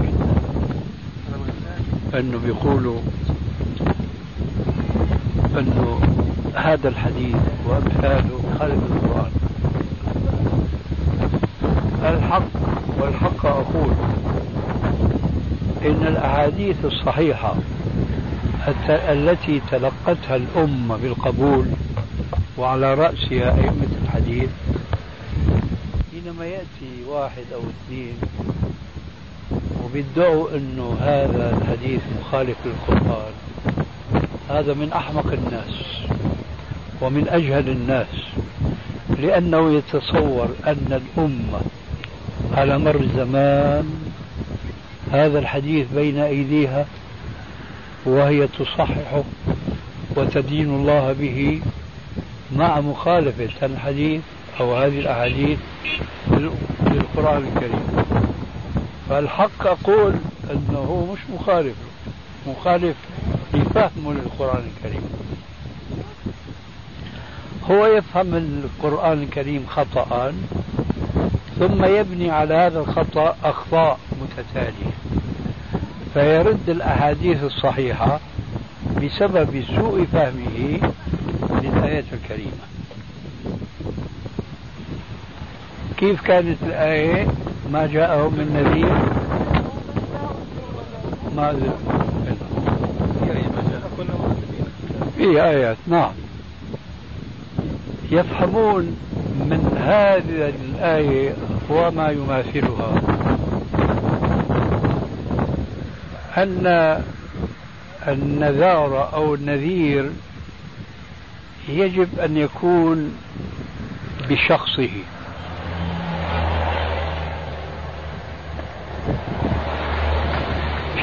انه بيقولوا أنه هذا الحديث وأمثاله خالف القرآن. الحق والحق أقول إن الأحاديث الصحيحة التي تلقتها الأمة بالقبول وعلى رأسها أئمة الحديث حينما يأتي واحد أو اثنين وبيدعوا إنه هذا الحديث مخالف للقرآن هذا من أحمق الناس ومن أجهل الناس لأنه يتصور أن الأمة على مر الزمان هذا الحديث بين أيديها وهي تصححه وتدين الله به مع مخالفة الحديث أو هذه الأحاديث للقران الكريم. فالحق أقول أنه مش مخالف مخالف لفهمه للقرآن الكريم. هو يفهم القرآن الكريم خطأ ثم يبني على هذا الخطأ أخطاء متتالية. فيرد الأحاديث الصحيحة بسبب سوء فهمه للآية الكريمة. كيف كانت الآية؟ ما جاءهم من نذير ما في آيات نعم. يفهمون من هذه الآية وما يماثلها. أن النذار أو النذير يجب أن يكون بشخصه.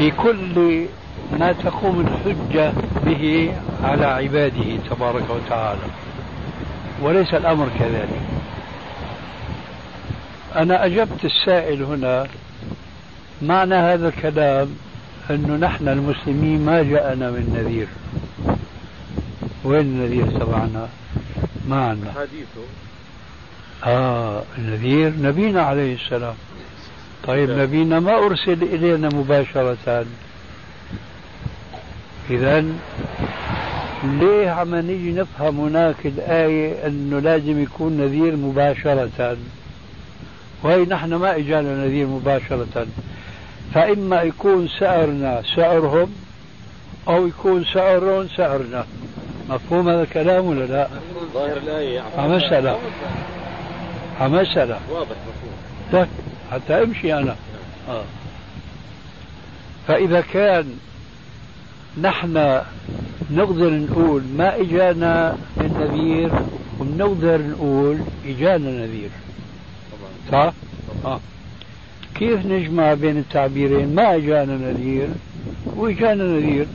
في كل ما تقوم الحجة به على عباده تبارك وتعالى. وليس الأمر كذلك. أنا أجبت السائل هنا معنى هذا الكلام أنه نحن المسلمين ما جاءنا من نذير. وين النذير تبعنا؟ ما عندنا
حديثه
آه النذير نبينا عليه السلام. طيب نبينا ما أرسل إلينا مباشرة. إذا ليه عم نيجي نفهم هناك الآية أنه لازم يكون نذير مباشرة؟ وهي نحن ما إجانا نذير مباشرة. فإما يكون سعرنا سعرهم أو يكون سعرهم سعرنا مفهوم هذا الكلام ولا لا؟
ظاهر الآية
مسألة مسألة
واضح مفهوم.
طيب. حتى أمشي أنا. آه. فإذا كان نحن نقدر نقول ما إجانا من نذير وبنقدر نقول إجانا نذير. صح؟ آه. كيف نجمع بين التعبيرين؟ ما إجانا نذير وإجانا نذير.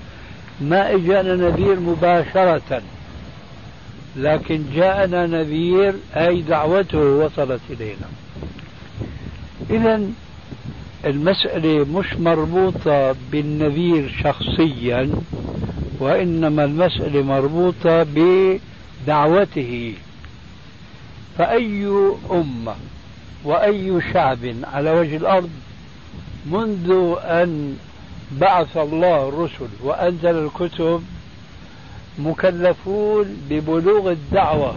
ما إجانا نذير مباشرة لكن جاءنا نذير أي دعوته وصلت إلينا. إذا المسألة مش مربوطة بالنذير شخصيا وإنما المسألة مربوطة بدعوته. فأي أمة وأي شعب على وجه الأرض منذ أن بعث الله الرسل وأنزل الكتب مكلفون ببلوغ الدعوة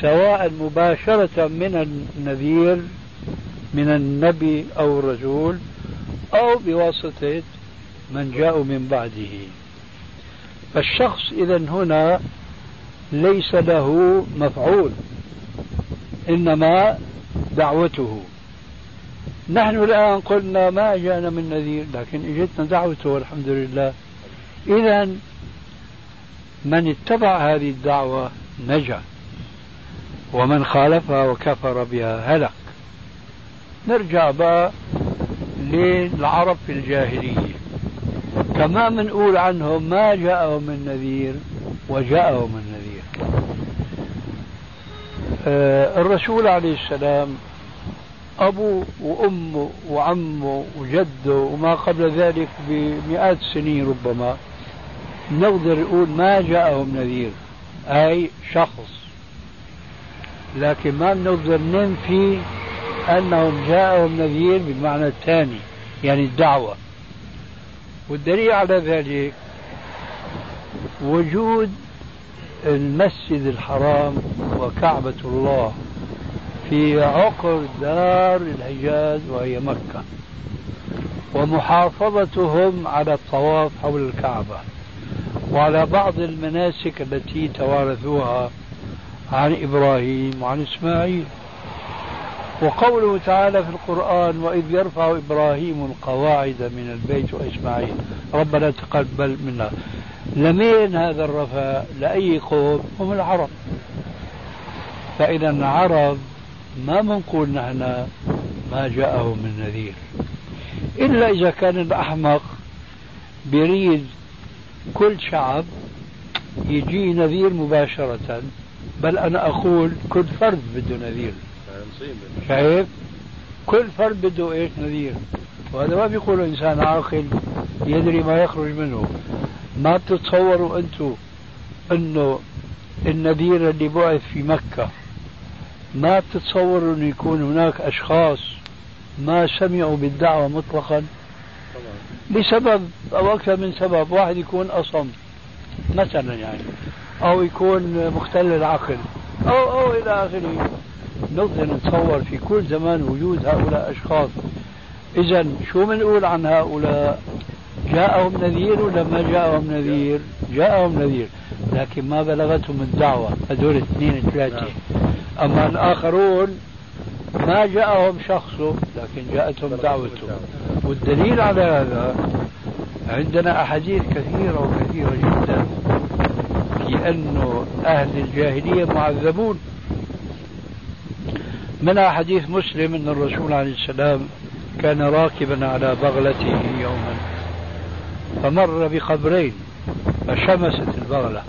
سواء مباشرة من النذير من النبي أو الرسول أو بواسطة من جاءوا من بعده. فالشخص إذا هنا ليس له مفعول إنما دعوته. نحن الآن قلنا ما جاءنا من نذير لكن إجتنا دعوته والحمد لله. إذا من اتبع هذه الدعوة نجا ومن خالفها وكفر بها هلك. نرجع بقى للعرب في الجاهلية. كما منقول عنهم ما جاءهم من نذير وجاءهم النذير آه الرسول عليه السلام أبوه وأمه وعمه وجده وما قبل ذلك بمئات السنين ربما نقدر نقول ما جاءهم نذير أي شخص. لكن ما بنقدر ننفي أنهم جاءهم نذير بالمعنى الثاني يعني الدعوة. والدليل على ذلك وجود المسجد الحرام وكعبة الله في عقر دار الحجاز وهي مكة ومحافظتهم على الطواف حول الكعبة وعلى بعض المناسك التي توارثوها عن إبراهيم وعن إسماعيل. وقوله تعالى في القرآن وإذ يرفع إبراهيم القواعد من البيت وإسماعيل ربنا تقبل منا. لمين هذا الرفع لأي قوم؟ هم العرب. فإذا العرب ما منقول نحن ما جاءهم من نذير. إلا إذا كان الأحمق بيريد كل شعب يجي نذير مباشرة. بل أنا أقول كل فرد بده نذير. شايف؟ كل فرد بده إيش؟ نذير. وهذا ما بيقول إنسان عاقل يدري ما يخرج منه. ما بتتصوروا أنتم أنه النذير اللي بعث في مكة ما بتتصوروا أنه يكون هناك أشخاص ما سمعوا بالدعوة مطلقا؟ لسبب أو أكثر من سبب واحد يكون أصم مثلا يعني أو يكون مختل العقل أو أو إلى آخره. نقدر نتصور في كل زمان وجود هؤلاء أشخاص. إذا شو بنقول عن هؤلاء؟ جاءهم نذير ولا ما جاءهم نذير؟ جاءهم نذير لكن ما بلغتهم الدعوة. هذول اثنين ثلاثة. أما الآخرون ما جاءهم شخصه لكن جاءتهم دعوته والدليل على هذا عندنا أحاديث كثيرة وكثيرة جدا في أنه أهل الجاهلية معذبون. منها حديث مسلم أن الرسول عليه السلام كان راكبا على بغلته يوما فمر بقبرين فشمست البغلة.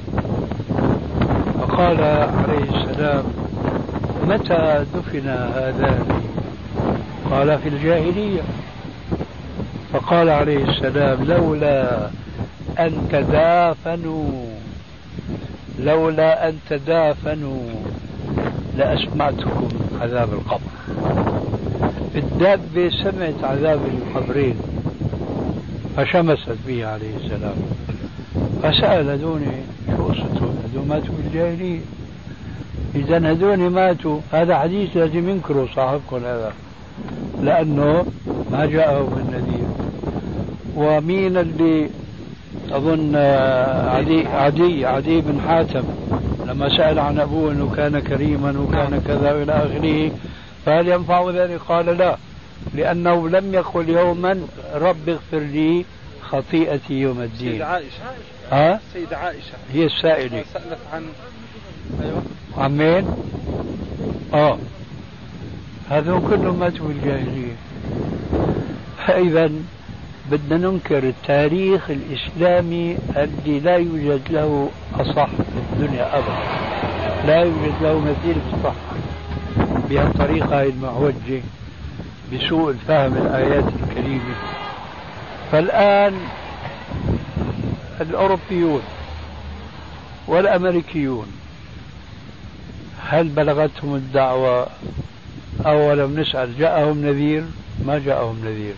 فقال عليه السلام متى دفن هذان؟ قال في الجاهلية. فقال عليه السلام لولا أن تدافنوا لولا أن تدافنوا لأسمعتكم عذاب القبر. الدابة سمعت عذاب القبرين فشمست به عليه السلام. فسأل هذوني شو قصتهم؟ هذول ماتوا بالجاهلية. إذا هذول ماتوا. هذا حديث لازم ينكروا صاحبكم هذا لأنه ما جاءه من نذير ومين اللي أظن عدي عدي عدي بن حاتم لما سأل عن أبوه أنه كان كريما وكان كذا إلى آخره. فهل ينفع ذلك؟ قال لا لأنه لم يقل يوما رب اغفر لي خطيئتي يوم الدين.
سيدة عائشة.
ها؟
سيدة عائشة.
هي السائلة.
سألت عن أيوة.
عن مين؟ آه. هذول كلهم ماتوا بالجاهلية. فإذا بدنا ننكر التاريخ الإسلامي الذي لا يوجد له أصح في الدنيا أبدا. لا يوجد له مثيل في الصحة. بهالطريقة المعوجة بسوء الفهم الآيات الكريمة. فالآن الأوروبيون والأمريكيون هل بلغتهم الدعوة أولا نسأل؟ جاءهم نذير؟ ما جاءهم نذير.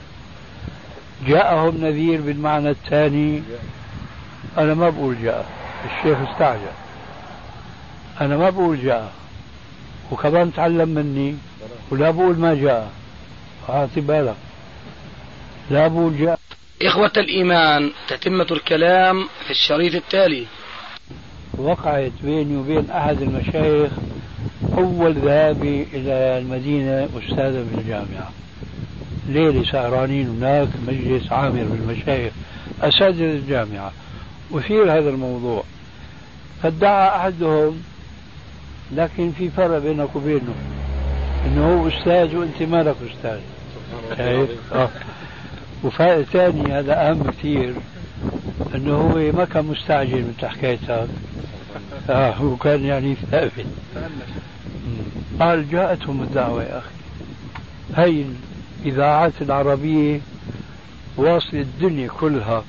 جاءهم نذير بالمعنى الثاني. أنا ما بقول جاء الشيخ استعجل. أنا ما بقول جاء وكمان تعلم مني ولا بقول ما جاء. أعطي بالك. لا بقول جاء.
إخوة الإيمان تتمة الكلام في الشريط التالي.
وقعت بيني وبين أحد المشايخ أول ذهابي إلى المدينة أستاذا في الجامعة. ليلة سهرانين هناك مجلس عامر بالمشايخ أساتذة الجامعة. أثير هذا الموضوع. فادعى أحدهم لكن في فرق بينك وبينه. إنه هو أستاذ وأنت مالك أستاذ. شايف؟ آه. وفائدة ثانية هذا أهم كثير أنه هو ما كان مستعجل مثل حكايتك آه هو كان يعني ثابت. قال جاءتهم الدعوة يا أخي. هي الإذاعات العربية واصل الدنيا كلها.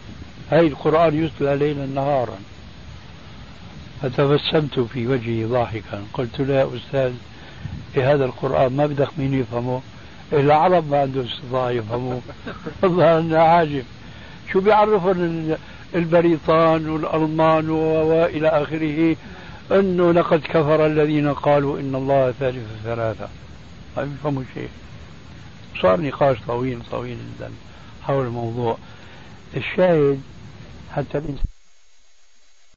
هاي القرآن يتلى ليلا نهارا. فتبسمت في وجهي ضاحكا. قلت له يا أستاذ إيه هذا القرآن؟ ما بدك مين يفهمه. العرب ما عندهم استطاعة يفهموه. والله أنا عاجب. شو بيعرفون البريطان والألمان وإلى آخره؟ أنه لقد كفر الذين قالوا إن الله ثالث ثلاثة. ما يفهموا شيء. صار نقاش طويل طويل جدا حول الموضوع الشاهد حتى الإنسان